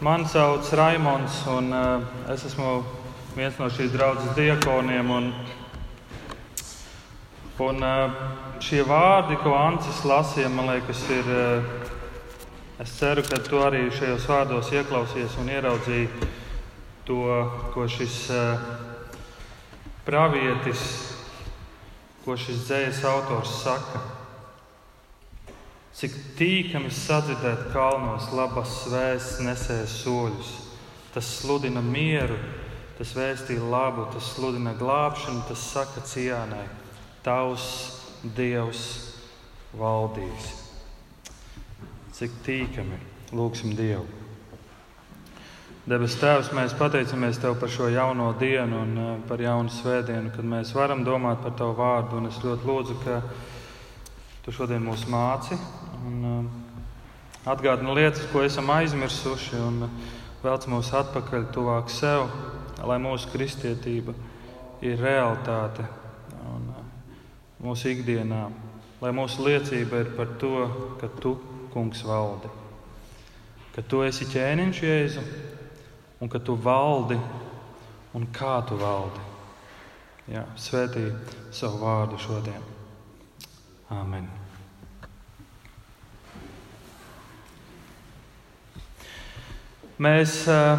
Mani sauc Raimons, un uh, es esmu viens no šīs draudzes diakoniem. Un, un uh, šie vārdi, ko Ancis lasīja, man liekas, ir. Uh, es ceru, ka tu arī šajos vārdos ieklausies un ieraudzīji to, ko šis uh, pravietis, ko šis dzējas autors saka. Cik tīkami sadzirdēt kalnos labas vēsts nesējas soļus. Tas sludina mieru, tas vēstīja labu, tas sludina glābšanu, tas saka cienai. Tavs Dievs valdīs. Cik tīkami lūgsim Dievu. Debes Tēvs, mēs pateicamies Tev par šo jauno dienu un eh, par jaunu svētdienu, kad mēs varam domāt par Tavu vārdu. Un es ļoti lūdzu, ka Tu šodien mūs māci un uh, atgādina lietas, ko esam aizmirsuši, un velc mūs atpakaļ tuvāk sev, lai mūsu kristietība ir realitāte un, uh, mūsu ikdienā, lai mūsu liecība ir par to, ka tu, kungs, valdi, ka tu esi ķēniņš Jēzu un ka tu valdi un kā tu valdi. Jā, svētī savu vārdu šodien. Āmen. Mēs uh,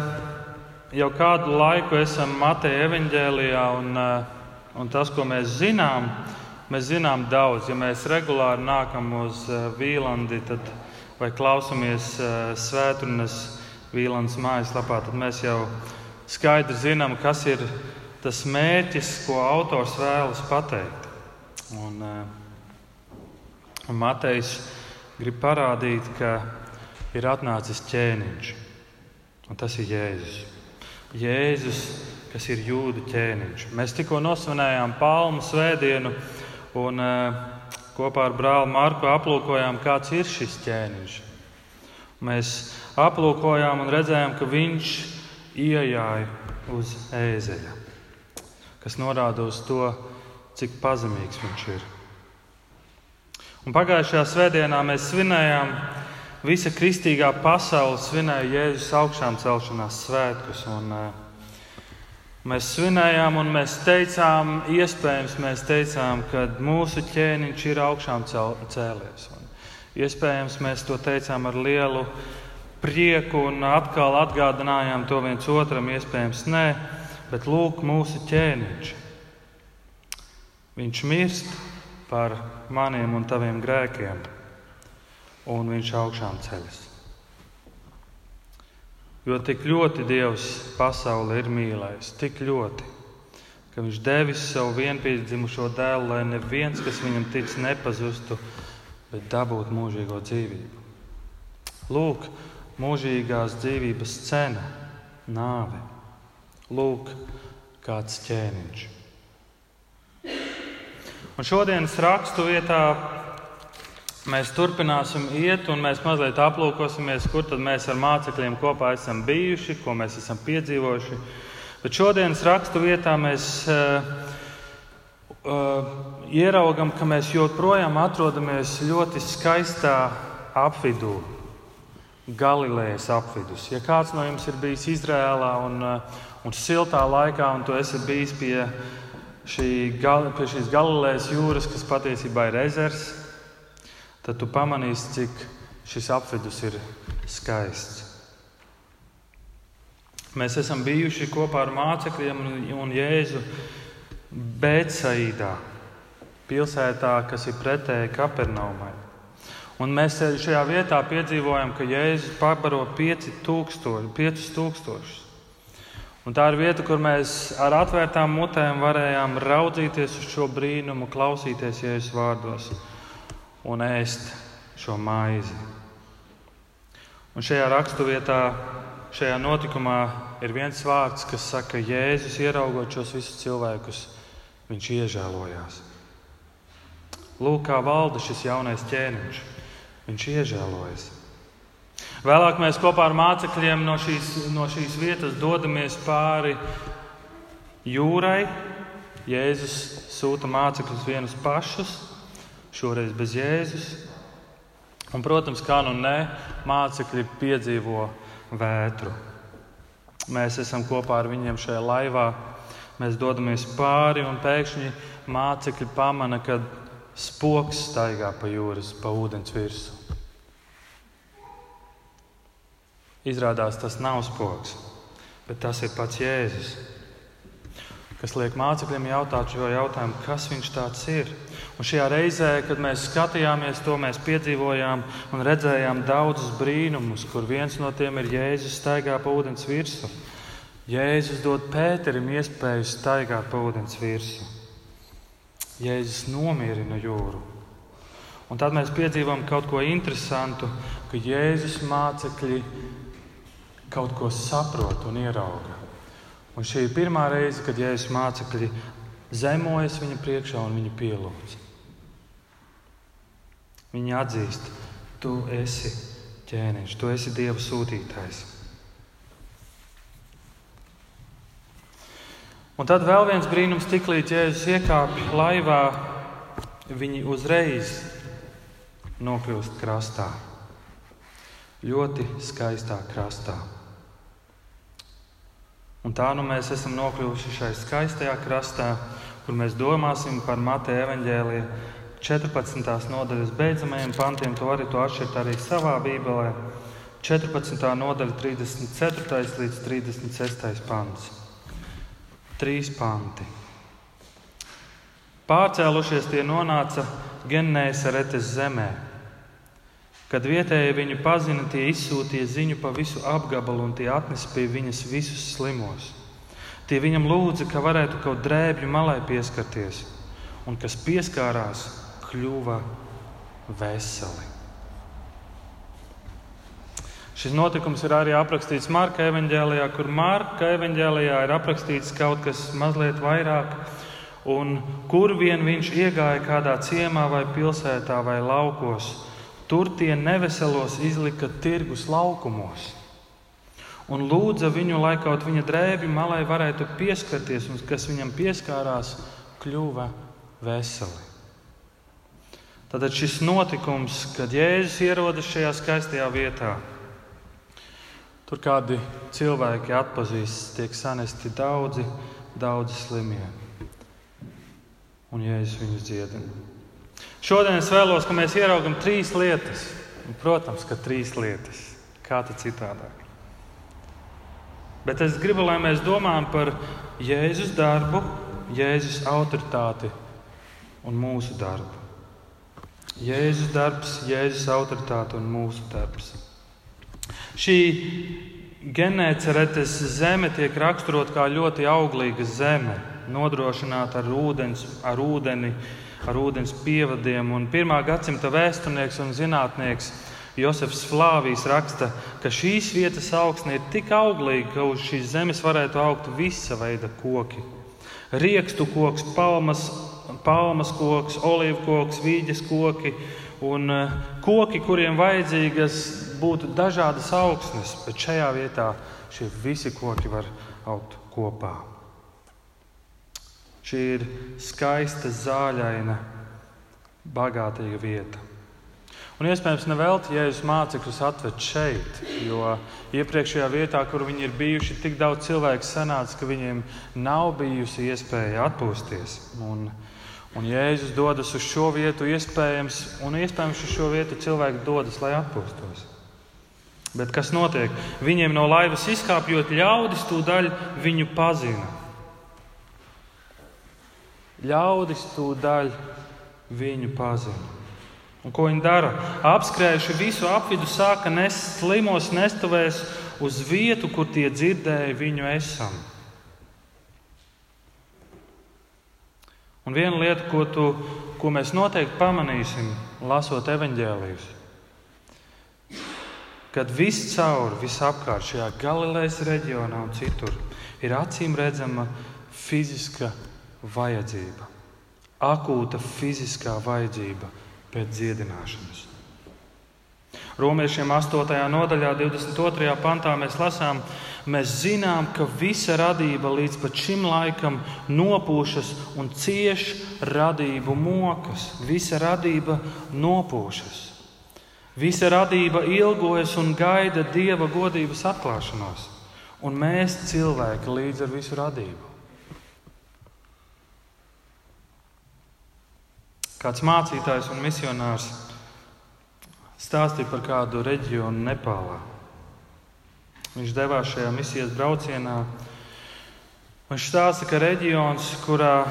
jau kādu laiku esam Mateja evanģēlijā, un, uh, un tas, ko mēs zinām, mēs zinām daudz. Ja mēs regulāri nākam uz uh, Vīlandi tad, vai klausamies svētrunas Vīlandes mājaslapā, tad mēs jau skaidri zinām, kas ir tas mērķis, ko autors vēlas pateikt. Un, un Matejs grib parādīt, ka ir atnācis ķēniņš. Un tas ir Jēzus. Jēzus, kas ir jūdu ķēniņš. Mēs tikko nosvinējām Palmu svētdienu un uh, kopā ar brāli Marku aplūkojām, kāds ir šis ķēniņš. Mēs aplūkojām un redzējām, ka viņš ienāca uz ēzeļa, kas norāda uz to, cik pazemīgs viņš ir. Un pagājušajā svētdienā mēs svinējām visa kristīgā pasaule svinēja Jēzus augšām celšanās svētkus. Un, uh, mēs svinējām, un mēs teicām, iespējams, mēs teicām, ka mūsu ķēniņš ir augšām cēlies. Un, iespējams, mēs to teicām ar lielu prieku un atkal atgādinājām to viens otram, iespējams, nē, bet lūk, mūsu ķēniņš. Viņš mirst par maniem un taviem grēkiem un viņš augšām ceļas. Jo tik ļoti Dievs pasauli ir mīlējis, tik ļoti, ka Viņš devis savu vienpiedzimušo dēlu, lai neviens, kas viņam tic, nepazustu, bet dabūtu mūžīgo dzīvību. Lūk, mūžīgās dzīvības cena - nāve. Lūk, kāds ķēniņš. Un šodienas rakstu vietā Mēs turpināsim iet, un mēs mazliet aplūkosimies, kur tad mēs ar mācekļiem kopā esam bijuši, ko mēs esam piedzīvojuši. Bet šodienas rakstu vietā mēs uh, uh, ieraugam, ka mēs joprojām atrodamies ļoti skaistā apvidū, Galilejas apvidus. Ja kāds no jums ir bijis Izrēlā un, uh, un siltā laikā, un tu esi bijis pie, šī, pie šīs Galilejas jūras, kas patiesībā ir ezers, tad tu pamanīsi, cik šis apvidus ir skaists. Mēs esam bijuši kopā ar mācekļiem un Jēzu Bēcaidā, pilsētā, kas ir pretēji Kapernaumai. Un mēs šajā vietā piedzīvojam, ka Jēzus pabaro 5000. Un tā ir vieta, kur mēs ar atvērtām mutēm varējām raudzīties uz šo brīnumu, klausīties Jēzus vārdos un ēst šo maizi. Un šajā raksturvietā, šajā notikumā ir viens vārds, kas saka, ka Jēzus ieraugot šos visus cilvēkus, viņš iežēlojās. Lūk, kā valda šis jaunais ķēniņš. Viņš iežēlojas. Vēlāk mēs kopā ar mācekļiem no šīs, no šīs vietas dodamies pāri jūrai. Jēzus sūta mācekļus vienus pašus, šoreiz bez Jēzus. Un, protams, kā nu nē, mācekļi piedzīvo vētru. Mēs esam kopā ar viņiem šajā laivā. Mēs dodamies pāri un pēkšņi mācekļi pamana, ka spoks staigā pa jūras, pa ūdens virsmu. Izrādās, tas nav spoks, bet tas ir pats Jēzus, kas liek mācekļiem jautāt šo jautājumu, kas viņš tāds ir. Un šajā reizē, kad mēs skatījāmies to, mēs piedzīvojām un redzējām daudzus brīnumus, kur viens no tiem ir Jēzus staigā pa ūdens virsmu. Jēzus dod Pēterim iespēju staigāt pa ūdens virsmu. Jēzus nomierina jūru. Un tad mēs piedzīvojam kaut ko interesantu, ka Jēzus mācekļi kaut ko saprot un ierauga. Un šī ir pirmā reize, kad Jēzus mācekļi zemojas viņa priekšā un viņu pielūdz. Viņi atzīst, tu esi ķēniņš, tu esi Dieva sūtītājs. Un tad vēl viens brīnums, tiklīdz Jēzus iekāpj laivā, viņi uzreiz nokļūst krastā. Ļoti skaistā krastā. Un tā nu mēs esam nokļuvuši šai skaistajā krastā, kur mēs domāsim par Mateja evaņģēlija 14. nodaļas beidzamajiem pantiem. To arī to atšķirt arī savā Bībelē. 14. nodaļa, 34. līdz 36. pants. Trīs panti. Pārcēlušies tie nonāca Genēsaretes zemē Kad vietēji viņu pazina, tie izsūtīja ziņu pa visu apgabalu un tie atnesa pie viņas visus slimos. Tie viņam lūdza, ka varētu kaut drēbju malai pieskarties, un kas pieskārās, kļuva veseli. Šis notikums ir arī aprakstīts Marka evanģēlijā, kur Marka evanģēlijā ir aprakstīts kaut kas mazliet vairāk, un kur vien viņš iegāja kādā ciemā vai pilsētā vai laukos Tur tie neveselos izlika tirgus laukumos un lūdza viņu, lai kaut viņa drēbi malai varētu pieskarties, un kas viņam pieskārās, kļuva veseli. Tad šis notikums, kad Jēzus ierodas šajā skaistajā vietā, tur kādi cilvēki atpazīst, tiek sanesti daudzi, daudzi slimie. Un Jēzus viņus dziedina. Šodien es vēlos, ka mēs ieraugam trīs lietas. Un, protams, ka trīs lietas. Kā tas citādāk? Bet es gribu, lai mēs domājam par Jēzus darbu, Jēzus autoritāti un mūsu darbu. Jēzus darbs, Jēzus autoritāte un mūsu darbs. Šī genēceretes zeme tiek raksturot kā ļoti auglīga zeme, nodrošināta ar, ūdens, ar ūdeni, ar ūdens pievadiem. Un pirmā gadsimta vēsturnieks un zinātnieks Josefs Flāvijs raksta, ka šīs vietas augsne ir tik auglīga, ka uz šīs zemes varētu augt visa veida koki. Riekstu koks, palmas, palmas koks, olīvu koks, vīģes koki un eh, koki, kuriem vajadzīgas būtu dažādas augsnes, bet šajā vietā šie visi koki var augt kopā. Šī ir skaista, zāļaina, bagātīga vieta. Un iespējams, nevelti Jēzus mācekļus atved šeit, jo iepriekšējā vietā, kur viņi ir bijuši, tik daudz cilvēku sanāca, ka viņiem nav bijusi iespēja atpūsties. Un, un Jēzus dodas uz šo vietu, iespējams, un iespējams uz šo vietu cilvēki dodas, lai atpūstos. Bet kas notiek? Viņiem no laivas izkāpjot, ļaudis tūdaļ viņu pazina. Ļaudis tūdaļ viņu pazina. Un ko viņi dara? Apskrējuši visu apvidu, sāka nest slimos nestuvēs uz vietu, kur tie dzirdēja viņu esam. Un viena lieta, ko, tu, ko mēs noteikti pamanīsim, lasot evaņģēlījus, kad viscaur, visapkārt šajā Galilejas reģionā un citur ir acīm redzama fiziska vajadzība, akūta fiziskā vajadzība pēc dziedināšanas. Romiešiem 8. nodaļā, 22. pantā mēs lasām, mēs zinām, ka visa radība līdz šim laikam nopūšas un cieš radību mokas. Visa radība nopūšas. Visa radība ilgojas un gaida dieva godības atklāšanos, un mēs cilvēki līdz ar visu radību. Kāds mācītājs un misionārs stāstīja par kādu reģionu Nepālā. Viņš devās šajā misijas braucienā. Viņš stāsta, ka reģions, kurā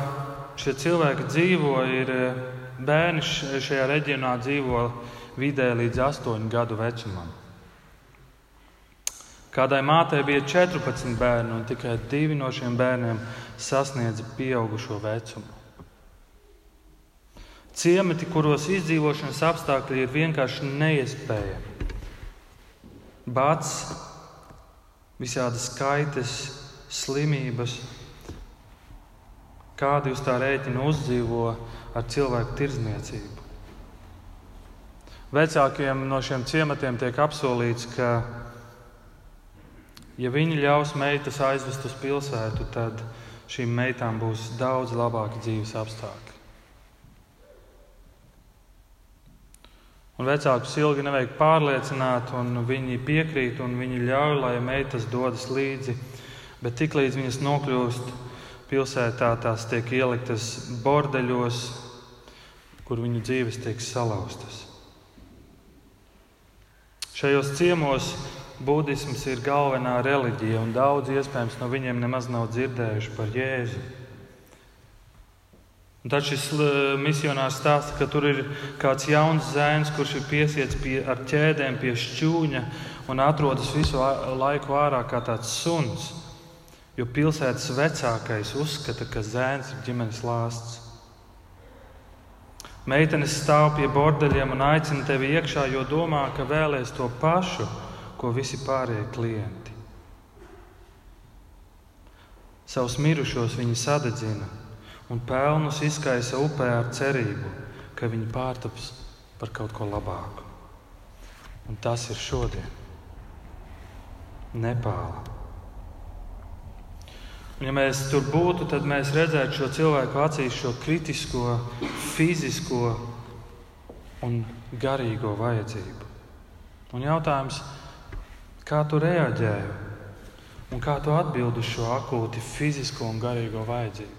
šie cilvēki dzīvo, ir bērni šajā reģionā dzīvo vidē līdz 8 gadu vecumam. Kādai mātei bija 14 bērni, un tikai divi no šiem bērniem sasniedza pieaugušo vecumu. Ciemati, kuros izdzīvošanas apstākļi ir vienkārši neiespējami. Bats, visādas kaitas, slimības, kādi uz tā rēķina uzdzīvo ar cilvēku tirdzniecību. Vecākiem no šiem ciematiem tiek apsolīts, ka, ja viņi ļaus meitas aizvest uz pilsētu, tad šīm meitām būs daudz labāki dzīves apstākļi. Un vecākus ilgi nevajag pārliecināt, un viņi piekrīt, un viņi ļauj, lai meitas dodas līdzi. Bet tiklīdz viņas nokļūst pilsētā, tās tiek ieliktas bordeļos, kur viņu dzīves tiek salauztas. Šajos ciemos budisms ir galvenā reliģija, un daudz iespējams no viņiem nemaz nav dzirdējuši par Jēzu. Un tad šis misionārs stāsta, ka tur ir kāds jauns zēns, kurš ir piesiets pie, ar ķēdēm pie šķūņa un atrodas visu laiku ārā kā tāds suns. Jo pilsētas vecākais uzskata, ka zēns ir ģimenes lāsts. Meitenes stāv pie bordeļiem un aicina tevi iekšā, jo domā, ka vēlēs to pašu, ko visi pārējie klienti. Savus mirušos viņi sadedzina un pelnus izkaisa upē ar cerību, ka viņi pārtaps par kaut ko labāku. Un tas ir šodien. Nepāla. Un, ja mēs tur būtu, tad mēs redzētu šo cilvēku acīs šo kritisko, fizisko un garīgo vajadzību. Un jautājums, kā tu reaģēji un kā tu atbildi uz šo akūti fizisko un garīgo vajadzību?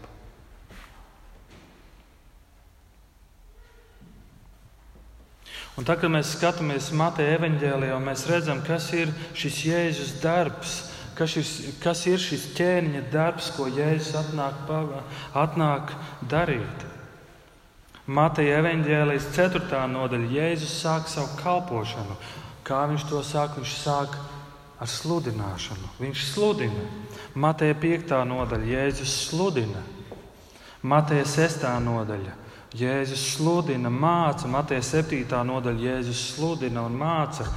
Un tā, kad mēs skatāmies Mateja evaņģēlijā, mēs redzam, kas ir šis Jēzus darbs, kas, šis, kas ir šis ķēniņa darbs, ko Jēzus atnāk, atnāk darīt. Mateja evaņģēlijas 4. nodaļa Jēzus sāk savu kalpošanu. Kā viņš to sāk? Viņš sāk ar sludināšanu. Viņš sludina. Mateja 5. nodaļa Jēzus sludina. Mateja 6. nodaļa Jēzus sludina, māca, Mateja 7. nodaļa Jēzus sludina un māca.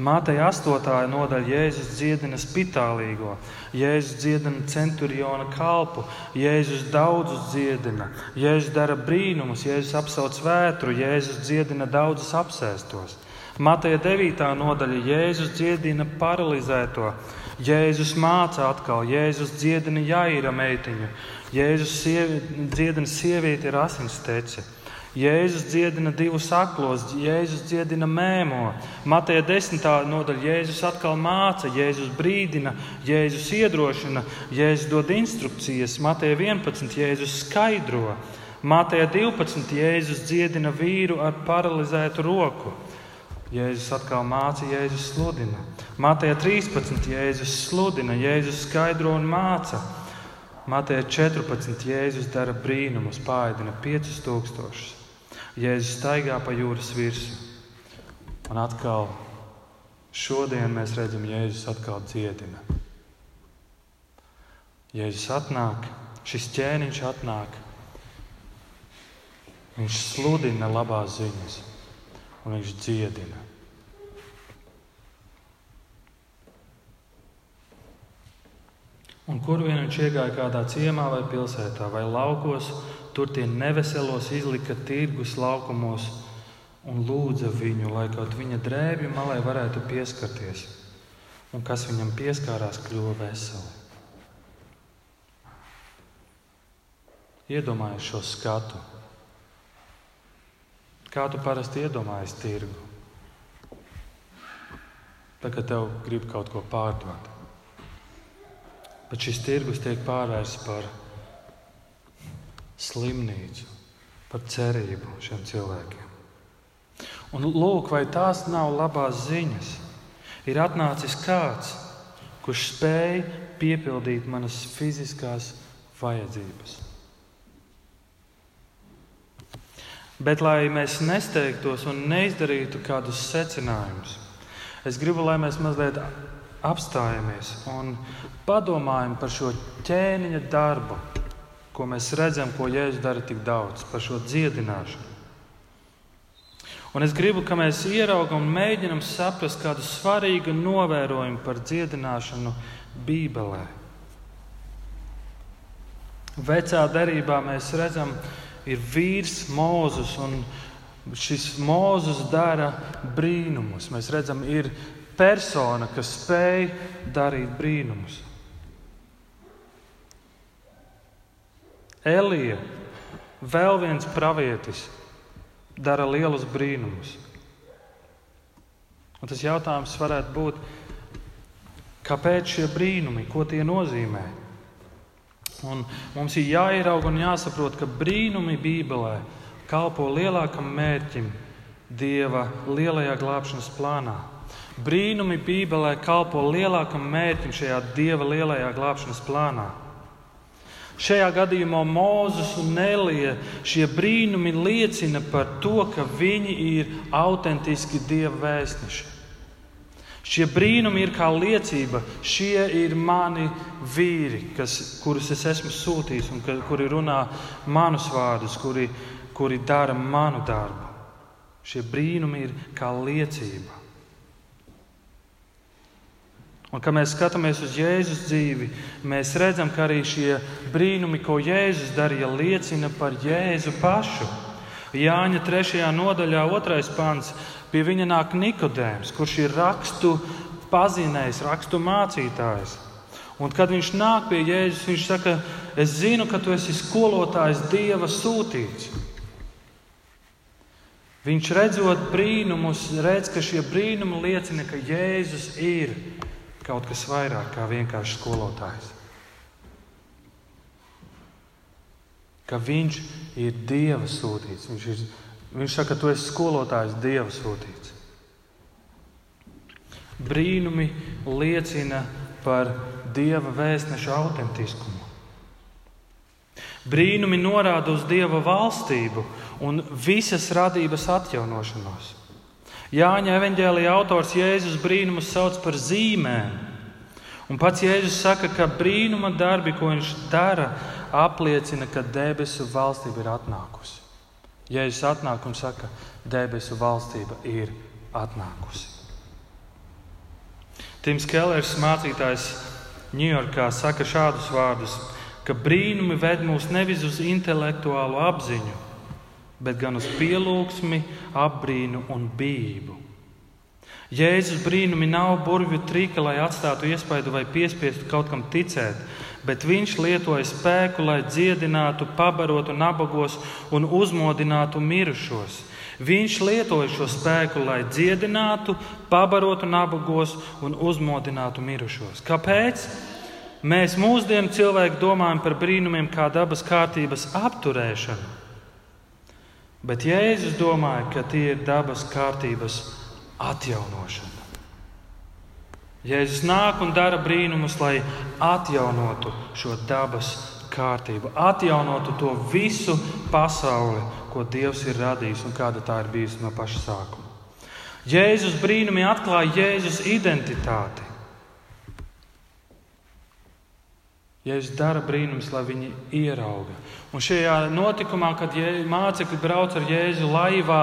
Mateja 8. nodaļa Jēzus dziedina spitālīgo, Jēzus dziedina centuriona kalpu, Jēzus daudzus dziedina, Jēzus dara brīnumus, Jēzus apsauc vētru, Jēzus dziedina daudzus apsēstos. Mateja 9. nodaļa Jēzus dziedina paralizēto, Jēzus māca atkal, Jēzus dziedina Jaira meitiņu, Jēzus sievi, dziedina sievieti ar asins teci. Jēzus dziedina divus aklos, Jēzus dziedina mēmo. Mateja 10. nodaļa Jēzus atkal māca, Jēzus brīdina, Jēzus iedrošina, Jēzus dod instrukcijas, Mateja 11. Jēzus skaidro, Mateja 12. Jēzus dziedina vīru ar paralizētu roku. Jēzus atkal māca, Jēzus sludina. Mateja 13. Jēzus sludina, Jēzus skaidro un māca. Mateja 14. Jēzus dara brīnumus, pārādina 5000. Jēzus staigā pa jūras virsmu. Un atkal šodien mēs redzam, Jēzus atkal dziedina. Jēzus atnāk, šis ķēniņš atnāk. Viņš sludina labās ziņas, un viņš dziedina. Un kur vien viņš iegāja kādā ciemā vai pilsētā vai laukos, tur tie neveselos izlika tirgus laukumos un lūdza viņu, lai kaut viņa drēbju malai varētu pieskarties. Un kas viņam pieskārās, kļuva veseli. Iedomājies šo skatu. Kā tu parasti iedomājies tirgu? kā tev grib kaut ko pārdot. Bet šis tirgus tiek pārvērsts par slimnīcu, par cerību šiem cilvēkiem. Un lūk, vai tās nav labās ziņas? Ir atnācis kāds, kurš spēj piepildīt manas fiziskās vajadzības. Bet, lai mēs nesteigtos un neizdarītu kādus secinājumus, es gribu, lai mēs mazliet apstājamies un padomājam par šo ķēniņa darbu, ko mēs redzam, ko Jēzus dara tik daudz, par šo dziedināšanu. Un es gribu, ka mēs ieraugam un mēģinam saprast kādu svarīgu novērojumu par dziedināšanu Bībelē. Vecā derībā mēs redzam, ir vīrs Mozus, un šis Mozus dara brīnumus. Mēs redzam, ir persona, kas spēj darīt brīnumus. Elija, vēl viens pravietis, dara lielus brīnumus. Un tas jautājums varētu būt, kāpēc šie brīnumi, ko tie nozīmē? Un mums ir jāierauga un jāsaprot, ka brīnumi Bībelē kalpo lielākam mērķim Dieva lielajā glābšanas plānā. Brīnumi Bībelē kalpo lielākam mērķim šajā Dieva lielajā glābšanas plānā. Šajā gadījumā Mozus un Nelija šie brīnumi liecina par to, ka viņi ir autentiski Dieva vēstneši. Šie brīnumi ir kā liecība. Šie ir mani vīri, kas, kurus es esmu sūtījis un ka, kuri runā manus vārdus, kuri, kuri dara manu darbu. Šie brīnumi ir kā liecība. Un, kad mēs skatāmies uz Jēzus dzīvi, mēs redzam, ka arī šie brīnumi, ko Jēzus darīja, liecina par Jēzu pašu. Jāņa 3. nodaļā, 2. pants Pie viņa nāk Nikodēms, kurš ir rakstu pazinējs, rakstu mācītājs. Un, kad viņš nāk pie Jēzus, viņš saka, es zinu, ka tu esi skolotājs, Dieva sūtīts. Viņš redzot brīnumus, redz, ka šie brīnumi liecina, ka Jēzus ir kaut kas vairāk kā vienkārši skolotājs. Ka viņš ir Dieva sūtīts, viņš ir Viņš saka, tu esi skolotājs, Dieva sūtīts. Brīnumi liecina par Dieva vēstneša autentiskumu. Brīnumi norāda uz Dieva valstību un visas radības atjaunošanos. Jāņa evanģēlīja autors Jēzus brīnumus sauc par zīmēm. Un pats Jēzus saka, ka brīnuma darbi, ko viņš dara, apliecina, ka debesu valstība ir atnākusi. Jēzus atnāk un saka, debesu valstība ir atnākusi. Tims Kellers, mācītājs Ņujorkā, saka šādus vārdus, ka brīnumi ved mūs nevis uz intelektuālu apziņu, bet gan uz pielūgsmi, apbrīnu un bību. Jēzus brīnumi nav burvju trika, lai atstātu iespaidu vai piespiestu kaut kam ticēt, bet viņš lietoja spēku, lai dziedinātu, pabarotu nabagos un uzmodinātu mirušos. Viņš lietoja šo spēku, lai dziedinātu, pabarotu nabagos un uzmodinātu mirušos. Kāpēc? Mēs mūsdienu cilvēki domājam par brīnumiem kā dabas kārtības apturēšanu, bet Jēzus domāja, ka tie ir dabas kārtības atjaunošana. Jēzus nāk un dara brīnumus, lai atjaunotu šo dabas kārtību, atjaunotu to visu pasauli, ko Dievs ir radījis un kāda tā ir bijusi no paša sākuma. Jēzus brīnumi atklāja Jēzus identitāti. Jēzus dara brīnumus, lai viņi ierauga. Un šajā notikumā, kad mācekļi brauc ar Jēzu laivā,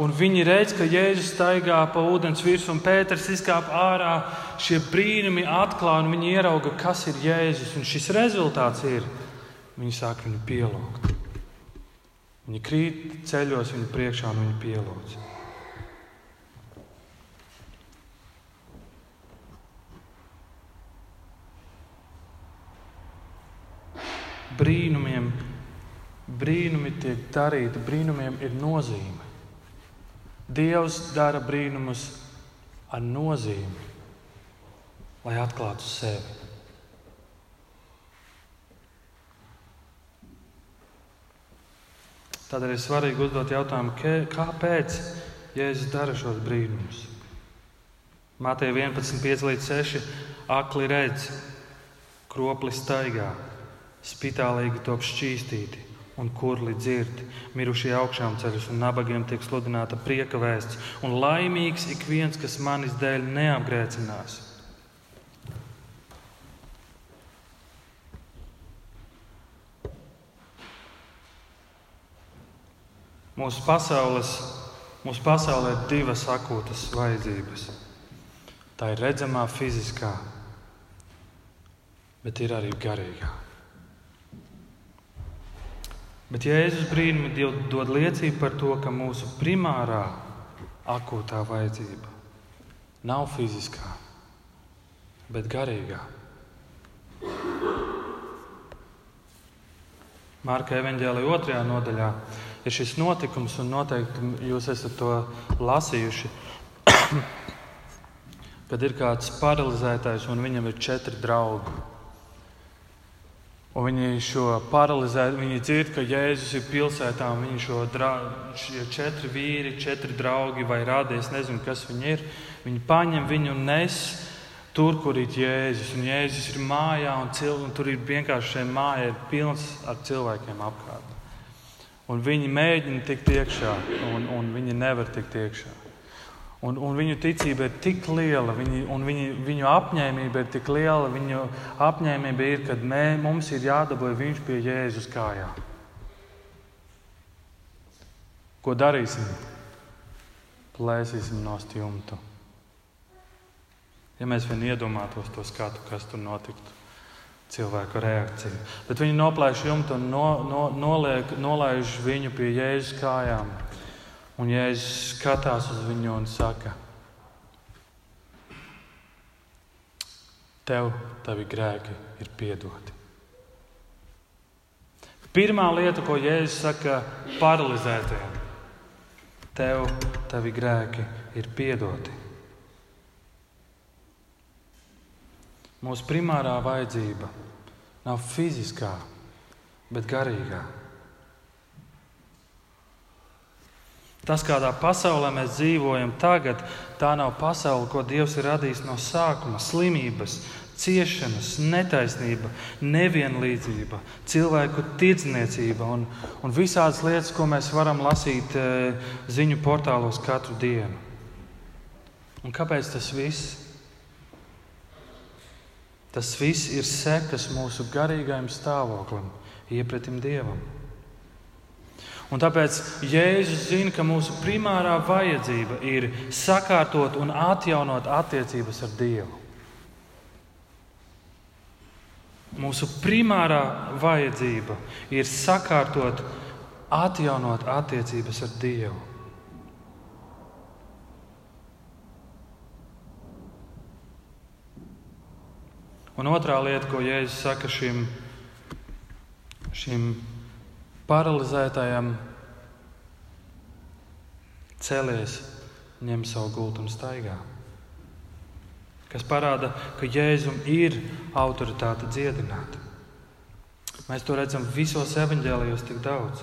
un viņi redz, ka Jēzus staigā pa ūdens virsmu, un Pēters izkāp ārā, šie brīnumi atklāja, un viņi ierauga, kas ir Jēzus. Un šis rezultāts ir, viņi sāk viņu pielūgt. Viņi krīt ceļos viņu priekšā un viņu pielūdz. Brīnumiem, brīnumi tiek darīti, brīnumiem ir nozīme. Dievs dara brīnumus ar nozīmi. lai atklātu sevi. Tādēļ ir svarīgi uzdot jautājumu, kāpēc Jēzus dara šos brīnumus. Mātei 11, 5 līdz 6. Akli redz, kropli staigā, spitālīgi top šķīstīti un kurli dzird, mirušie augšām ceļus un nabagiem tiek sludināta prieka vēsts, un laimīgs ik viens, kas manis dēļ neapgrēcinās. Mūsu, pasaules, mūsu pasaulē ir divas akūtas vajadzības. Tā ir redzamā, fiziskā, bet ir arī garīgā. Bet Jēzus brīnumi dod liecību par to, ka mūsu primārā akūtā vajadzība nav fiziskā, bet garīgā. Marka evanģēlija otrajā nodaļā ir šis notikums, un noteikti jūs esat to lasījuši. Kad ir kāds paralizētais un viņam ir četri draugi. Un viņi šo paralizētu, viņi dzird, ka Jēzus ir pilsētā, un viņi šo draugu, četri vīri, četri draugi vai rādi, es nezinu, kas viņi ir. Viņi paņem viņu un nes tur, kur ir Jēzus. Un Jēzus ir mājā, un, cil, un tur ir vienkārši šī māja, ir pilns ar cilvēkiem apkārt. Un viņi mēģina tikt iekšā, un, un viņi nevar tikt iekšā. Un, un viņu ticība ir tik liela, viņi, un viņi, viņu apņēmība ir tik liela. Viņu apņēmība ir, ka mē, mums ir jādabūj viņš pie Jēzus kājām. Ko darīsim? Plēsīsim no stūmta. Ja mēs vien iedomātos to skatu, kas tur notiktu cilvēku reakciju. Bet viņi noplēš jumtu un no, no, noliek, nolaiž viņu pie Jēzus kājām. Un Jēzus skatās uz viņu un saka, Tev tavi grēki ir piedoti. Pirmā lieta, ko Jēzus saka paralizētajiem, Tev tavi grēki ir piedoti. Mūsu primārā vajadzība nav fiziskā, bet garīgā. Tas, kādā pasaulē mēs dzīvojam tagad, tā nav pasaule, ko Dievs ir radījis no sākuma. Slimības, ciešanas, netaisnība, nevienlīdzība, cilvēku tirdzniecība un, un visādas lietas, ko mēs varam lasīt e, ziņu portālos katru dienu. Un kāpēc tas viss? Tas viss ir sekas mūsu garīgajam stāvoklim, iepratim Dievam. Un tāpēc Jēzus zina, ka mūsu primārā vajadzība ir sakārtot un atjaunot attiecības ar Dievu. Mūsu primārā vajadzība ir sakārtot, atjaunot attiecības ar Dievu. Un otrā lieta, ko Jēzus saka šim, šim paralizētajam, celies, ņem savu gultu un staigā. Kas parāda, ka Jēzum ir autoritāte dziedināt. Mēs to redzam visos evaņģēlijos tik daudz.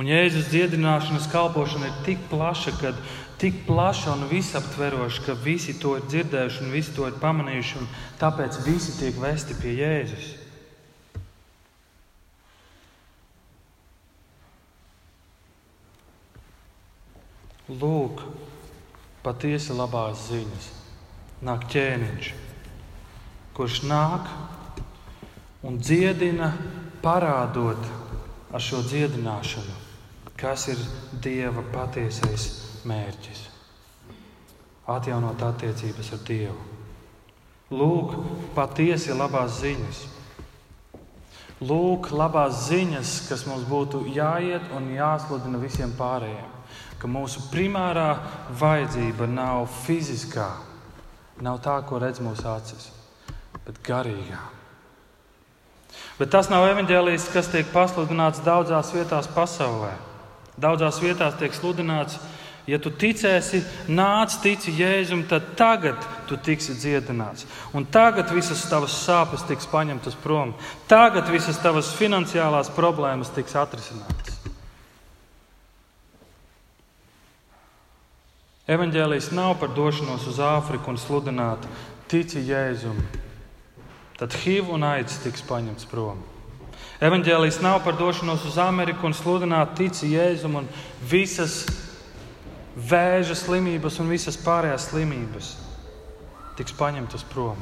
Un Jēzus dziedināšanas kalpošana ir tik plaša, ka tik plaša un visaptveroša, ka visi to ir dzirdējuši un visi to ir pamanījuši, un tāpēc visi tiek vesti pie Jēzus. Lūk, patiesi labās ziņas. Nāk ķēniņš, kurš nāk un dziedina, parādot ar šo dziedināšanu, kas ir Dieva patiesais mērķis - atjaunot attiecības ar Dievu. Lūk, patiesi labās ziņas. Lūk, labās ziņas, kas mums būtu jāiet un jāsludina visiem pārējiem. Ka mūsu primārā vajadzība nav fiziskā, nav tā, ko redz mūsu acis, bet garīgā. Bet tas nav evanģēlijs, kas tiek pasludināts daudzās vietās pasaulē. Daudzās vietās tiek sludināts, Ja tu ticēsi, nāc, tici Jēzum, tad tagad tu tiksi dziedināts. Un tagad visas tavas sāpes tiks paņemtas prom. Tagad visas tavas finansiālās problēmas tiks atrisinātas. Evangelijas nav par došanos uz Āfriku un sludināt, tici Jēzum. Tad HIV un aids tiks paņemts prom. Evangelijas nav par došanos uz Ameriku un sludināt, tici Jēzum un visas vēža slimības un visas pārējās slimības tiks paņemtas prom.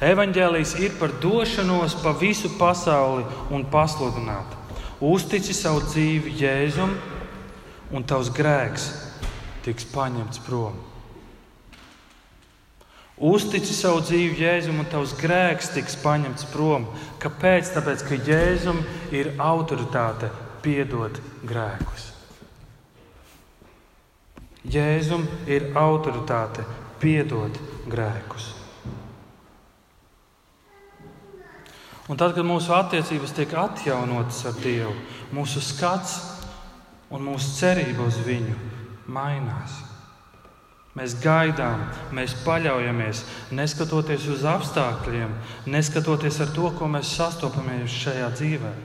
Evangelijas ir par došanos pa visu pasauli un pasludināt. Uztici savu dzīvi Jēzum, un tavs grēks tiks paņemts prom. Uztici savu dzīvi Jēzum, un tavs grēks tiks paņemts prom. Kāpēc? Tāpēc, ka Jēzum ir autoritāte piedot grēkus. Jēzum ir autoritāte piedot grēkus. Un tad, kad mūsu attiecības tiek atjaunotas ar Dievu, mūsu skats un mūsu cerība uz Viņu mainās. Mēs gaidām, mēs paļaujamies, neskatoties uz apstākļiem, neskatoties ar to, ko mēs sastopamies šajā dzīvēm.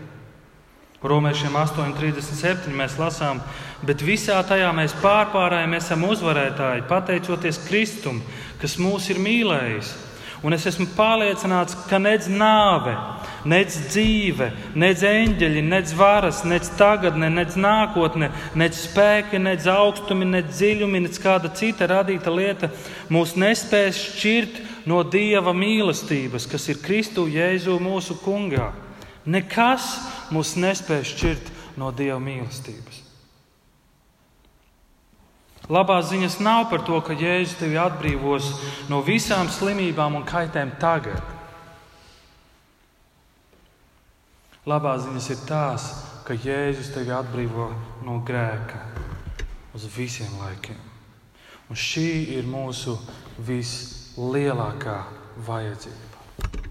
Romiešiem 8,37 mēs lasām, bet visā tajā mēs pārpārējām, esam uzvarētāji, pateicoties Kristum, kas mūs ir mīlējis. Un es esmu pārliecināts, ka nec nāve, nec dzīve, nec eņģeļi, nec varas, nec tagadne, nec nākotne, nec spēki, nec augstumi, nec dziļumi, nec kāda cita radīta lieta mūs nespēs šķirt no Dieva mīlestības, kas ir Kristu Jēzu mūsu kungā. Nekas mūs nespēj šķirt no Dieva mīlestības. Labās ziņas nav par to, ka Jēzus tevi atbrīvos no visām slimībām un kaitēm tagad. Labās ziņas ir tās, ka Jēzus tevi atbrīvo no grēka uz visiem laikiem. Un šī ir mūsu vislielākā vajadzība.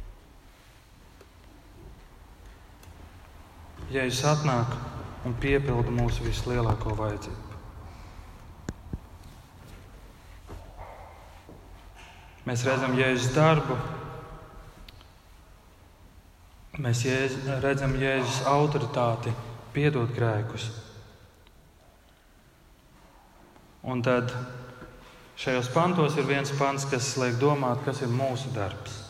Jēzus atnāk un piepilda mūsu vislielāko vajadzību. Mēs redzam Jēzus darbu, mēs jēz, redzam Jēzus autoritāti, piedot grēkus. Un tad šajos pantos ir viens pants, kas liek domāt, kas ir mūsu darbs.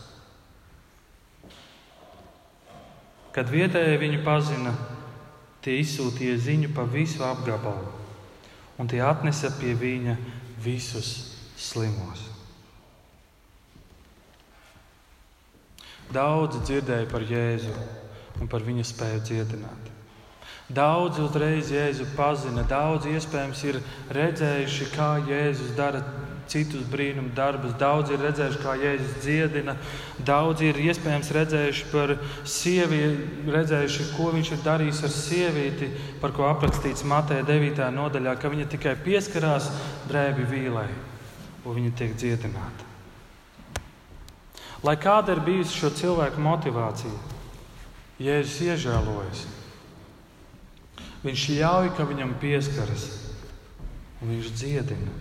Kad vietējie viņu pazina, tie izsūtīja ziņu pa visu apgabalu, un tie atnesa pie viņa visus slimos. Daudzi dzirdēja par Jēzu un par viņa spēju dziedināt. Daudz uzreiz Jēzu pazina, daudz iespējams ir redzējuši, kā Jēzus dara citus brīnumu darbus. Daudz ir redzējuši, kā Jēzus dziedina, daudz ir iespējams redzējuši par sievieti, redzējuši, ko viņš ir darījis ar sievieti, par ko aprakstīts Mateja 9. nodaļā, ka viņa tikai pieskarās drēbi vīlai, un viņa tiek dziedināta. Lai kāda ir bijusi šo cilvēku motivācija, Jēzus iežēlojas. Viņš ļauj, ka viņam pieskaras, un viņš dziedina.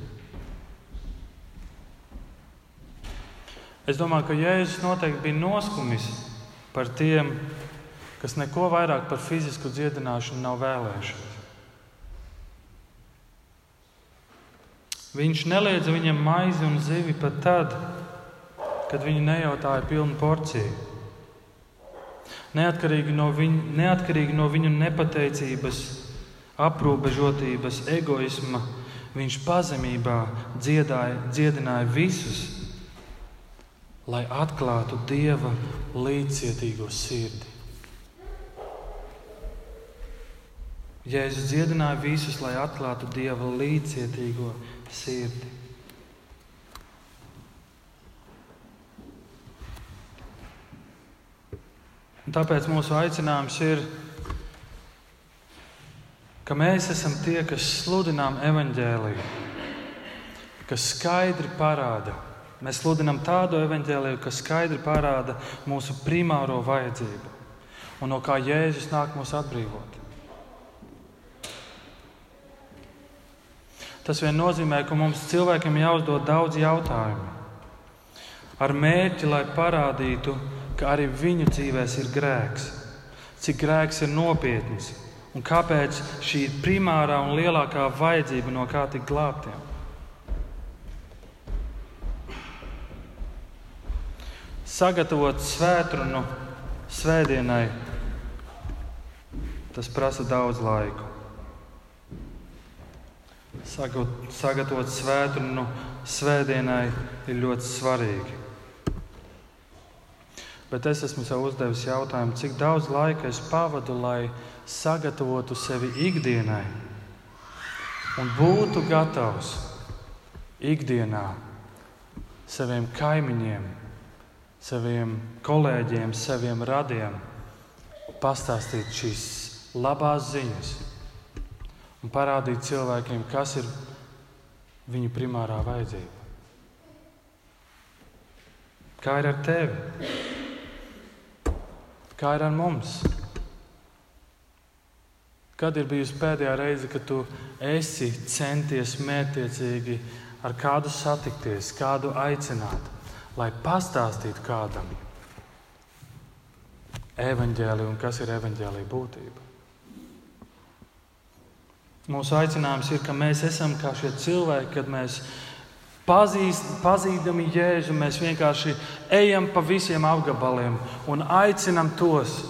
Es domāju, ka Jēzus noteikti bija noskumis par tiem, kas neko vairāk par fizisku dziedināšanu nav vēlējušies. Viņš neliedza viņam maizi un zivi pat tad, kad viņi nejautāja pilnu porciju. Neatkarīgi no, viņu, neatkarīgi no viņu nepateicības, aprobežotības, egoisma, viņš pazemībā dziedāja, dziedināja visus lai atklātu Dieva līdzcietīgo sirdi. Jēzus dziedināja visus, lai atklātu Dieva līdzcietīgo sirdi. Tāpēc mūsu aicinājums ir, ka mēs esam tie, kas sludinām evaņģēliju, kas skaidri parāda, Mēs sludinām tādu evaņģēliju, kas skaidri parāda mūsu primāro vajadzību un no kā Jēzus nāk mūs atbrīvot. Tas vien nozīmē, ka mums cilvēkiem jāuzdod daudz jautājumu. Ar mērķi, lai parādītu, ka arī viņu dzīvēs ir grēks, cik grēks ir nopietns un kāpēc šī ir primārā un lielākā vajadzība no kā tikt glābtiem. Sagatavot svētkrunu svētdienai, tas prasa daudz laika sagatavot svētdienu svētdienai ir ļoti svarīgi. Bet es esmu sev uzdevis jautājumu, cik daudz laika es pavadu, lai sagatavotu sevi ikdienai un būtu gatavs ikdienā saviem kaimiņiem, saviem kolēģiem, saviem radiem pastāstīt šīs labās ziņas un parādīt cilvēkiem, kas ir viņu primārā vajadzība. Kā ir ar tevi? Kā ir ar mums? Kad ir bijusi pēdējā reize, kad tu esi centies mērķiecīgi ar kādu satikties, kādu aicināt, lai pastāstītu kādam evaņģēliju un kas ir evaņģēlīja būtība? Mūsu aicinājums ir, ka mēs esam kā šie cilvēki, kad mēs pazīst, pazīdami Jēzu, mēs vienkārši ejam pa visiem apgabaliem un aicinam tos,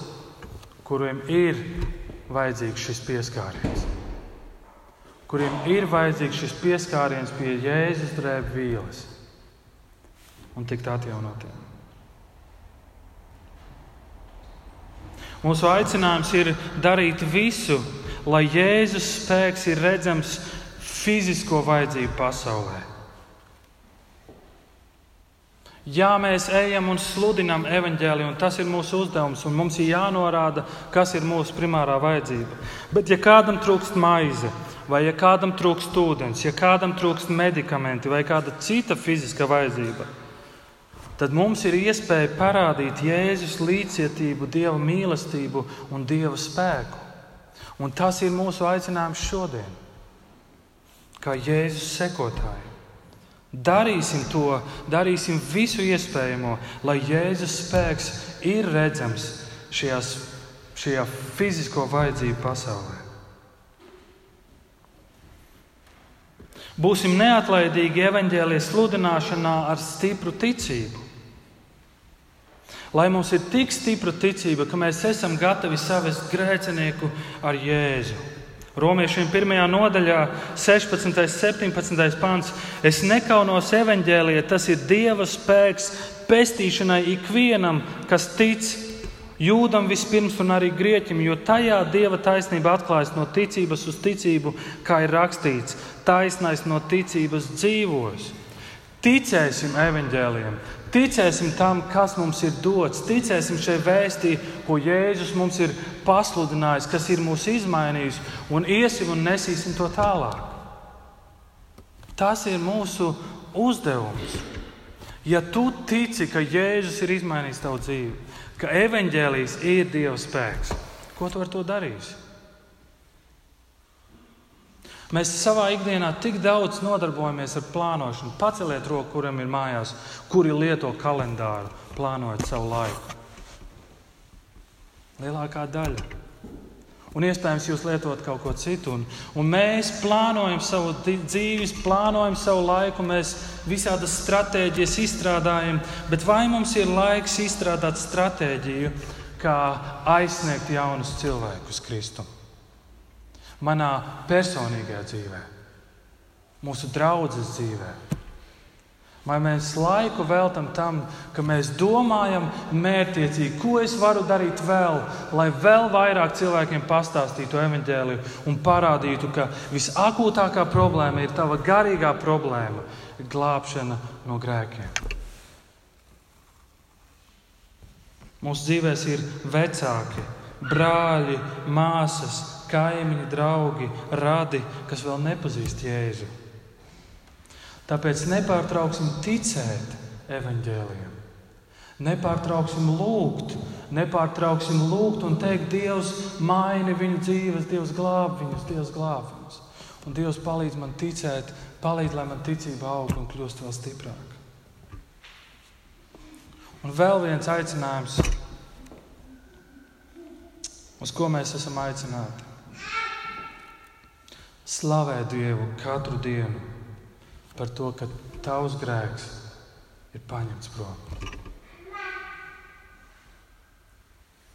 kuriem ir vajadzīgs šis pieskāriens. Kuriem ir vajadzīgs šis pieskāriens pie Jēzus drēbes vīles un tikt atjaunotiem. Mūsu aicinājums ir darīt visu, lai Jēzus spēks ir redzams fizisko vajadzību pasaulē. Jā, mēs ejam un sludinām evaņģēliju, un tas ir mūsu uzdevums, un mums ir jānorāda, kas ir mūsu primārā vajadzība. Bet, ja kādam trūkst maize, vai ja kādam trūkst ūdens, ja kādam trūkst medikamenti vai kāda cita fiziska vajadzība, tad mums ir iespēja parādīt Jēzus līdzcietību, Dieva mīlestību un Dieva spēku. Un tas ir mūsu aicinājums šodien, kā Jēzus sekotāji. Darīsim to, darīsim visu iespējamo, lai Jēzus spēks ir redzams šajās, šajā fizisko vajadzību pasaulē. Būsim neatlaidīgi evaņģēlijas sludināšanā ar stipru ticību. Lai mums ir tik stipra ticība, ka mēs esam gatavi savest grēcinieku ar Jēzu. Romiešiem 1. nodaļā, 16. un 17. pāns. Es nekaunos evaņģēlijā, tas ir Dieva spēks pestīšanai ikvienam, kas tic, jūdam vispirms un arī grieķim, jo tajā Dieva taisnība atklājas no ticības uz ticību, kā ir rakstīts, taisnais no ticības dzīvos. Ticēsim evaņģēliem, Ticēsim tam, kas mums ir dots, ticēsim šai vēstī, ko Jēzus mums ir pasludinājis, kas ir mūs izmainījis, un iesim un nesīsim to tālāk. Tas ir mūsu uzdevums. Ja tu tici, ka Jēzus ir izmainījis tavu dzīvi, ka evaņģēlijs ir Dieva spēks, ko tu ar to darīsi? Mēs savā ikdienā tik daudz nodarbojamies ar plānošanu. Paceliet roku, kuram ir mājās, kuri lieto kalendāru, plānojot savu laiku. Lielākā daļa. Un iespējams, jūs lietojat kaut ko citu. Un, un mēs plānojam savu dzīvi, plānojam savu laiku, mēs visādas stratēģijas izstrādājam. Bet vai mums ir laiks izstrādāt stratēģiju, kā aizsniegt jaunus cilvēkus Kristumu? Manā personīgajā dzīvē, mūsu draudzes dzīvē. Vai mēs laiku veltam tam, ka mēs domājam mērķiecīgi, ko es varu darīt vēl, lai vēl vairāk cilvēkiem pastāstītu evaņģēliju un parādītu, ka visakūtākā problēma ir tava garīgā problēma, glābšana no grēkiem. Mūsu dzīvēs ir vecāki, brāļi, māsas, kaimiņi, draugi, radi, kas vēl nepazīst Jēzu. Tāpēc nepārtrauksim ticēt evaņģēliem. Nepārtrauksim lūgt, nepārtrauksim lūgt un teikt, Dievs, maini viņu dzīves, Dievs glāb viņus, Dievs glāb viņus. Un Dievs palīdz man ticēt, palīdz, lai man ticība aug un kļūst vēl stiprāka. Un vēl viens aicinājums, uz ko mēs esam aicināti. Slavē Dievu katru dienu par to, ka tavs grēks ir paņemts prom.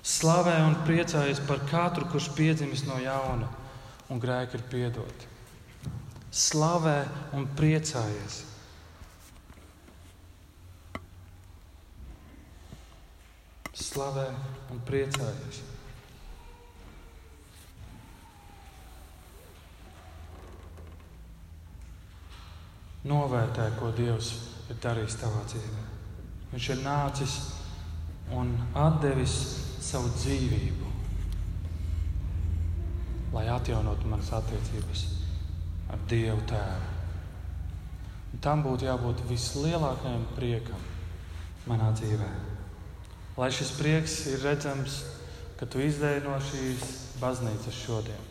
Slavē un priecājies par katru, kurš piedzimis no jauna un grēki ir piedoti. Slavē un priecājies. Slavē un priecājies. Novērtē, ko Dievs ir darījis tavā dzīvē. Viņš ir nācis un devis savu dzīvību, lai atjaunotu manas attiecības ar Dievu Tēvu. Un tam būtu jābūt vislielākajam priekam manā dzīvē. Lai šis prieks ir redzams, ka tu izdēji no šīs baznīcas šodien.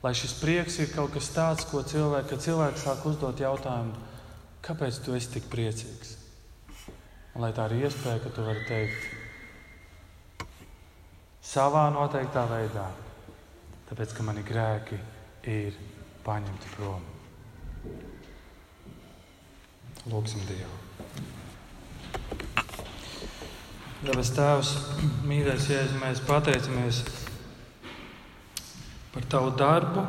Lai šis prieks ir kaut kas tāds, ko cilvēki, cilvēks sāk uzdot jautājumu, kāpēc tu esi tik priecīgs? Un lai tā ir iespēja, ka tu vari teikt savā noteiktā veidā, tāpēc ka mani grēki ir paņemti prom. Lūksim Dievu. Debes Tēvs, mīļais Jēzus, mēs pateicamies par Tavu darbu,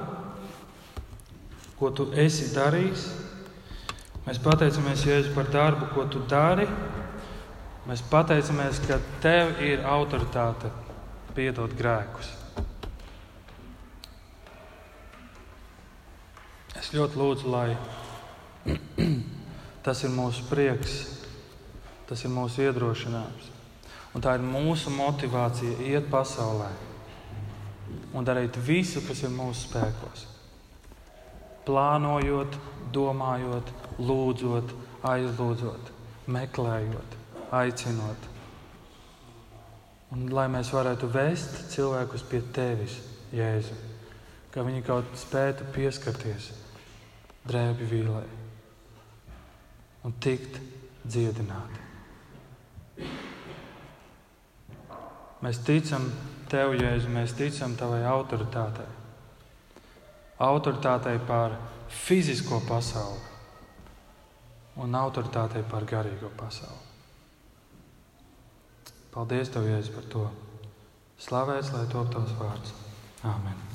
ko Tu esi darījis. Mēs pateicamies Jēzus par darbu, ko Tu dari. Mēs pateicamies, ka Tev ir autoritāte piedot grēkus. Es ļoti lūdzu, lai tas ir mūsu prieks, tas ir mūsu iedrošinājums. Un tā ir mūsu motivācija iet pasaulē un darīt visu, kas ir mūsu spēkos. Plānojot, domājot, lūdzot, aizlūdzot, meklējot, aicinot. Un lai mēs varētu vest cilvēkus pie tevis, Jēzu, ka viņi kaut spētu pieskarties drēbi vīlē un tikt dziedināti. Mēs ticam Tev, Jēzu, mēs ticam Tavai autoritātei. Autoritātei pār fizisko pasauli un autoritātei pār garīgo pasauli. Paldies, Tev, Jēzu, par to. Slavēts, lai top Tavs vārds. Āmen!